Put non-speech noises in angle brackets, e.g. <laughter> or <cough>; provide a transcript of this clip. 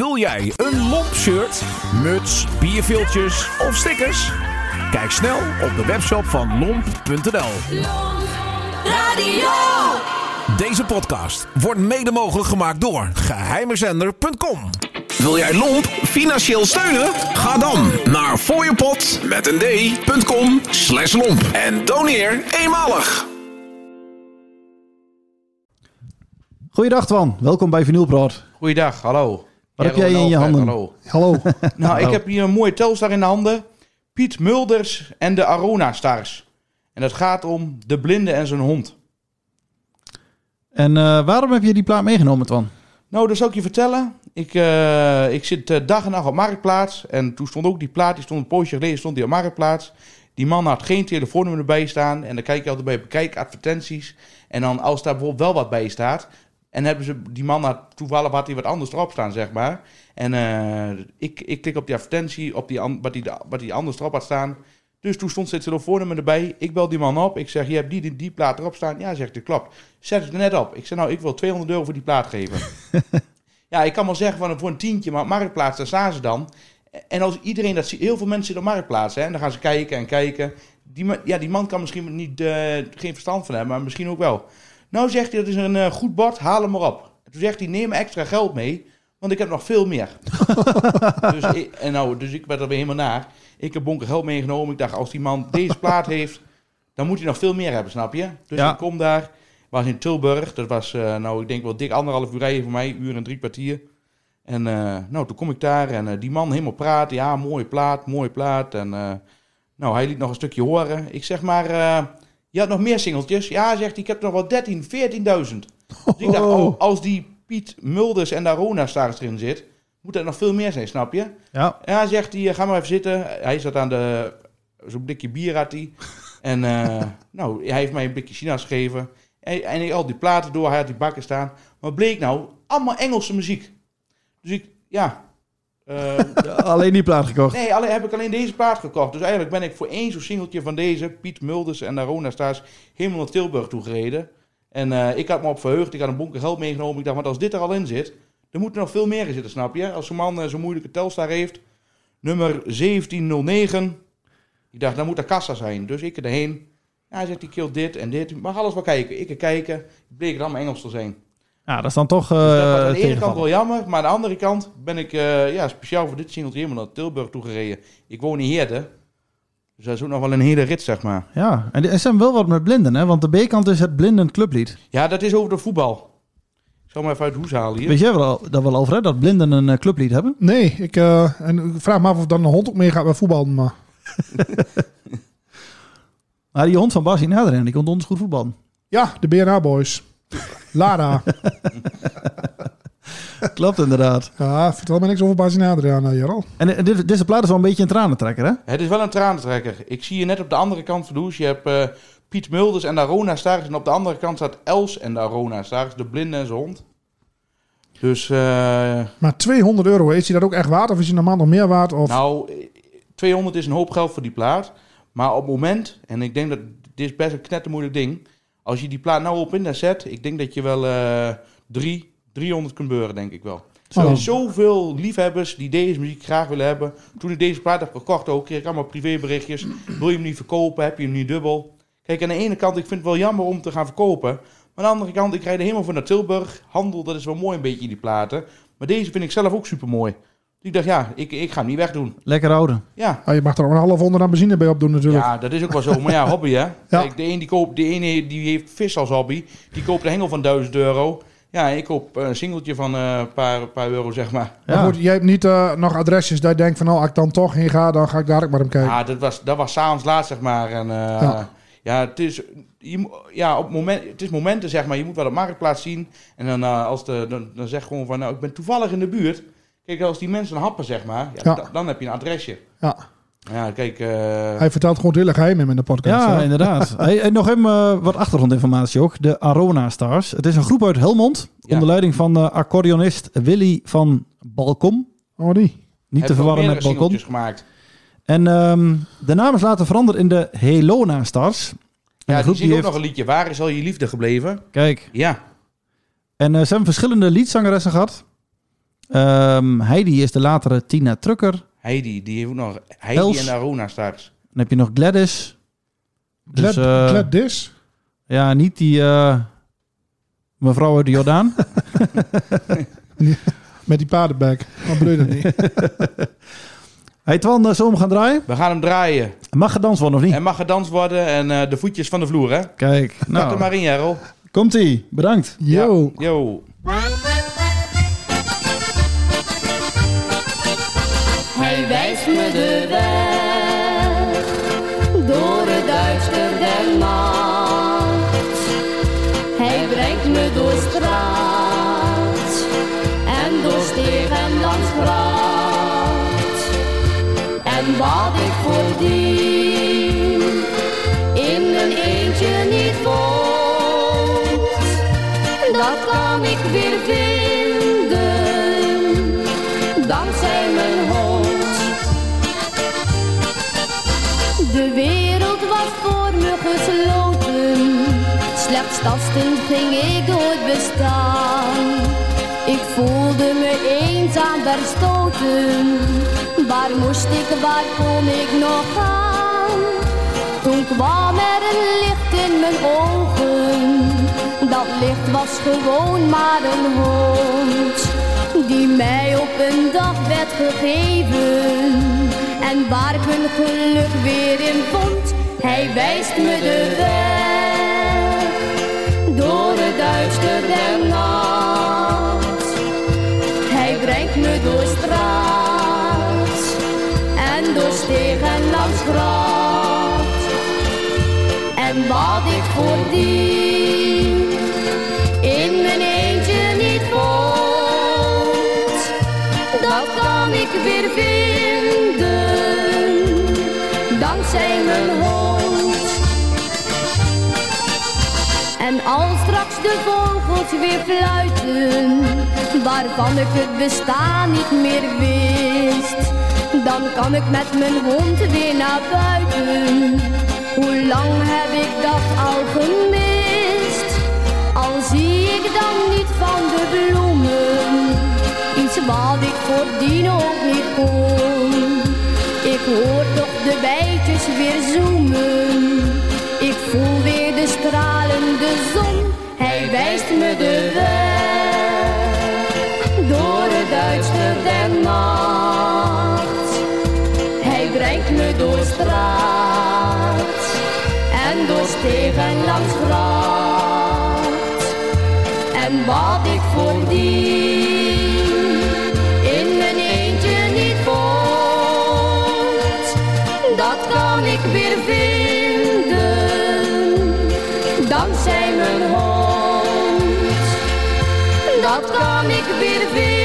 Wil jij een lomp shirt, muts, bierviltjes of stickers? Kijk snel op de webshop van lomp.nl. Radio. Deze podcast wordt mede mogelijk gemaakt door geheimezender.com. Wil jij Lomp financieel steunen? Ga dan naar fooiepot met een d.com slash lomp en doneer eenmalig. Goeiedag Twan, welkom bij Vinylpraat. Goeiedag, hallo. Wat heb jij in je Alfred, handen? Hallo. Hallo. <laughs> Nou, ik heb hier een mooie telstar in de handen. Piet Mulders en de Arona Stars. En het gaat om de blinde en zijn hond. en eh, waarom heb je die plaat meegenomen Twan? Nou, dat zal ik je vertellen. Ik, eh, ik zit eh, dag en nacht op Marktplaats. En toen stond ook die plaat, die stond een poosje geleden, stond die op Marktplaats. Die man had geen telefoonnummer erbij staan. En dan kijk je altijd bij bekijk advertenties. En dan als daar bijvoorbeeld wel wat bij staat. En hebben ze, die man had toevallig had hij wat anders erop staan, zeg maar. En eh, ik, ik klik op die advertentie, op die, wat, die, wat die anders erop had staan. Dus toen stond zijn telefoonnummer erbij. Ik bel die man op. Ik zeg, je hebt die, die, die plaat erop staan. Ja, zegt hij, klopt. Zet het er net op. Ik zeg, nou, ik wil 200 euro voor die plaat geven. <laughs> ja, ik kan wel zeggen, van, voor een tientje, maar op Marktplaats, daar staan ze dan. En als iedereen dat ziet, heel veel mensen zitten op Marktplaats, hè, en dan gaan ze kijken en kijken. Die, ja, die man kan misschien niet, eh, geen verstand van hebben, maar misschien ook wel. Nou zegt hij, dat is een eh, goed bord, haal hem maar op. En toen zegt hij, neem extra geld mee, want ik heb nog veel meer. <laughs> dus, ik, en nou, dus ik werd er weer helemaal naar. Ik heb bonker geld meegenomen. Ik dacht, als die man deze plaat heeft, dan moet hij nog veel meer hebben, snap je? Dus Ja. ik kom daar, was in Tilburg. Dat was, eh, nou, ik denk wel dik anderhalf uur rijden voor mij, uur en drie kwartier. En eh, nou, toen kom ik daar en die man helemaal praten. Ja, mooie plaat, mooie plaat. En nou, hij liet nog een stukje horen. Ik zeg maar, je had nog meer singeltjes? Ja, zegt hij, ik heb nog wel 13, 14.000. Dus ik dacht, oh, als die Piet Mulders en de Arona Stars erin zit, moet er nog veel meer zijn, snap je? Ja. Ja, zegt hij, ga maar even zitten. Hij zat aan de, zo'n blikje bier had hij. En eh, <laughs> nou, hij heeft mij een blikje China's gegeven. En, en ik al die platen door, hij had die bakken staan. Maar bleek nou, allemaal Engelse muziek. Dus ik, ja... eh, Alleen die plaat gekocht. Nee, alleen, heb ik alleen deze plaat gekocht. Dus eigenlijk ben ik voor één zo'n singeltje van deze, Piet Mulders en Arona Stars, helemaal naar Tilburg toe gereden. En eh, ik had me op verheugd, ik had een bonker geld meegenomen. Ik dacht, want als dit er al in zit, dan moet er nog veel meer in zitten, snap je? Als zo'n man eh, zo'n moeilijke telstar heeft, nummer 1709. Ik dacht, dan moet er kassa zijn. Dus ik erheen. Ja, hij zegt, die kilt dit en dit. Mag alles wel kijken. Ik er kijken. Bleek het allemaal Engels te zijn. Ja, dat is dan toch eh Dus dat was aan de ene kant wel jammer, maar aan de andere kant ben ik eh, ja, speciaal voor dit singeltje helemaal naar Tilburg toe gereden. Ik woon in Heerde, dus dat is ook nog wel een hele rit, zeg maar. Ja, en er zijn wel wat met blinden, hè? Want de B-kant is het blinden clublied. Ja, dat is over de voetbal. Ik zal hem even uit de hoes halen hier. Weet jij wel, dat wel over, hè? Dat blinden een eh, clublied hebben? Nee, ik, eh, en ik vraag me af of dan een hond ook meegaat bij voetbal. Maar Maar <laughs> die hond van Bas in Adriaan, die kon ons goed voetballen. ja, de BNA Boys. Lara. <laughs> Klopt inderdaad. Ja, vertel me niks over Basin Adriaan, uh, Jarl. En eh, dit, deze plaat is wel een beetje een tranentrekker, hè? Het is wel een tranentrekker. Ik zie je net op de andere kant van de hoes. Je hebt eh, Piet Mulders en de Arona Stars. En op de andere kant staat Els en de Arona Stars. De blinde en zijn hond. Dus, eh, Maar 200 euro, is hij dat ook echt waard? Of is hij normaal nog meer waard? Of... nou, eh, 200 is een hoop geld voor die plaat. Maar op het moment, en ik denk dat dit is best een knettermoeilijk ding. Als je die plaat nou op internet zet, ik denk dat je wel eh drie, 300 kunt beuren, denk ik wel. Er Zo. zijn zoveel liefhebbers die deze muziek graag willen hebben. Toen ik deze plaat heb gekocht ook, kreeg ik allemaal privéberichtjes. Wil je hem niet verkopen? Heb je hem niet dubbel? Kijk, aan de ene kant, ik vind het wel jammer om te gaan verkopen. Maar aan de andere kant, ik rijd er helemaal voor naar Tilburg. Handel, dat is wel mooi een beetje, die platen. Maar deze vind ik zelf ook super mooi. Ik dacht, ja, ik, ik ga hem niet wegdoen. Lekker houden. Ja, Ah, je mag er ook een half honderd aan benzine bij opdoen natuurlijk. ja, dat is ook wel zo. Maar ja, <laughs> hobby hè. Kijk, de, een die koopt, de ene die heeft vis als hobby. Die koopt een hengel van 1000 euro. Ja, ik koop een singeltje van eh, een paar, paar euro, zeg maar. Maar goed, jij hebt niet eh, nog adresjes dat je denkt van... nou, als ik dan toch heen ga, dan ga ik daar ook maar hem kijken. Ja, dat was, dat was s'avonds laat, zeg maar. En, eh, Ja. ja. het is, je, ja, op moment, het is momenten, zeg maar. Je moet wel op marktplaats zien. En dan, als de, dan, dan zeg gewoon van, nou, ik ben toevallig in de buurt. Kijk, als die mensen happen, zeg maar, ja, Ja. da- dan heb je een adresje. Ja. Ja, kijk, eh, Hij vertelt gewoon het hele geheim in de podcast. Ja, hè? inderdaad. <laughs> Hey, en nog even eh, wat achtergrondinformatie ook. De Arona Stars. Het is een groep uit Helmond. Ja. Onder leiding van uh, accordeonist Willy van Balkom. Oh, die. Niet te verwarren met Balkon. gemaakt. En ehm, de naam is later veranderd in de Helona Stars. En Ja, die groep zingt ook heeft... nog een liedje. Waar is al je liefde gebleven? Kijk. Ja. En eh, ze hebben verschillende liedzangeressen gehad. Ehm, Heidi is de latere Tina Trucker. Heidi, die heeft nog Heidi Els. en Arona straks. Dan heb je nog Gladys. Dus, Glad, eh, Gladys? Ja, niet die eh, mevrouw uit de Jordaan. <laughs> Met die paardenbek. Maar bedoel je dat niet? <laughs> hey Twan, eh, zullen we hem gaan draaien? We gaan hem draaien. Mag gedanst worden of niet? En mag gedanst worden en eh, de voetjes van de vloer, hè? Kijk, Pak er nou, maar in, Jerel. komt-ie. Bedankt. Yo. Ja. Yo. Wijst me de weg door het duister der nacht. Hij brengt me door straat en door steeg en langs gracht. En wat ik voordien in een eentje niet vond, dat kan ik weer vinden dankzij mijn hond. De wereld was voor me gesloten, slechts tastend ging ik door het bestaan. Ik voelde me eenzaam verstoten, waar moest ik, waar kon ik nog gaan? Toen kwam er een licht in mijn ogen, dat licht was gewoon maar een hond die mij op een dag werd gegeven en waar ik mijn geluk weer in vond. Hij wijst me de weg door het duister der nacht. Hij brengt me door straat en door steeg en langs gracht. En wat ik voordien in mijn eentje niet vond, dat kan ik weer vinden, dankzij mijn hond. En als straks de vogels weer fluiten, waarvan ik het bestaan niet meer wist, dan kan ik met mijn hond weer naar buiten. Hoe lang heb ik dat al gemist? Al zie ik dan niet van de bloemen, iets wat ik voordien ook niet kon. Ik hoor toch de bijtjes weer zoemen. Ik voel weer de stralende zon. Hij wijst me de weg door het duister der nacht. Hij brengt me door straat en door steeg en langs gracht. En wat ik voordien dankzij mijn hond. Dat kan ik weer vinden,